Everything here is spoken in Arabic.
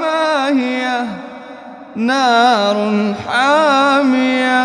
ما هي نار حامية.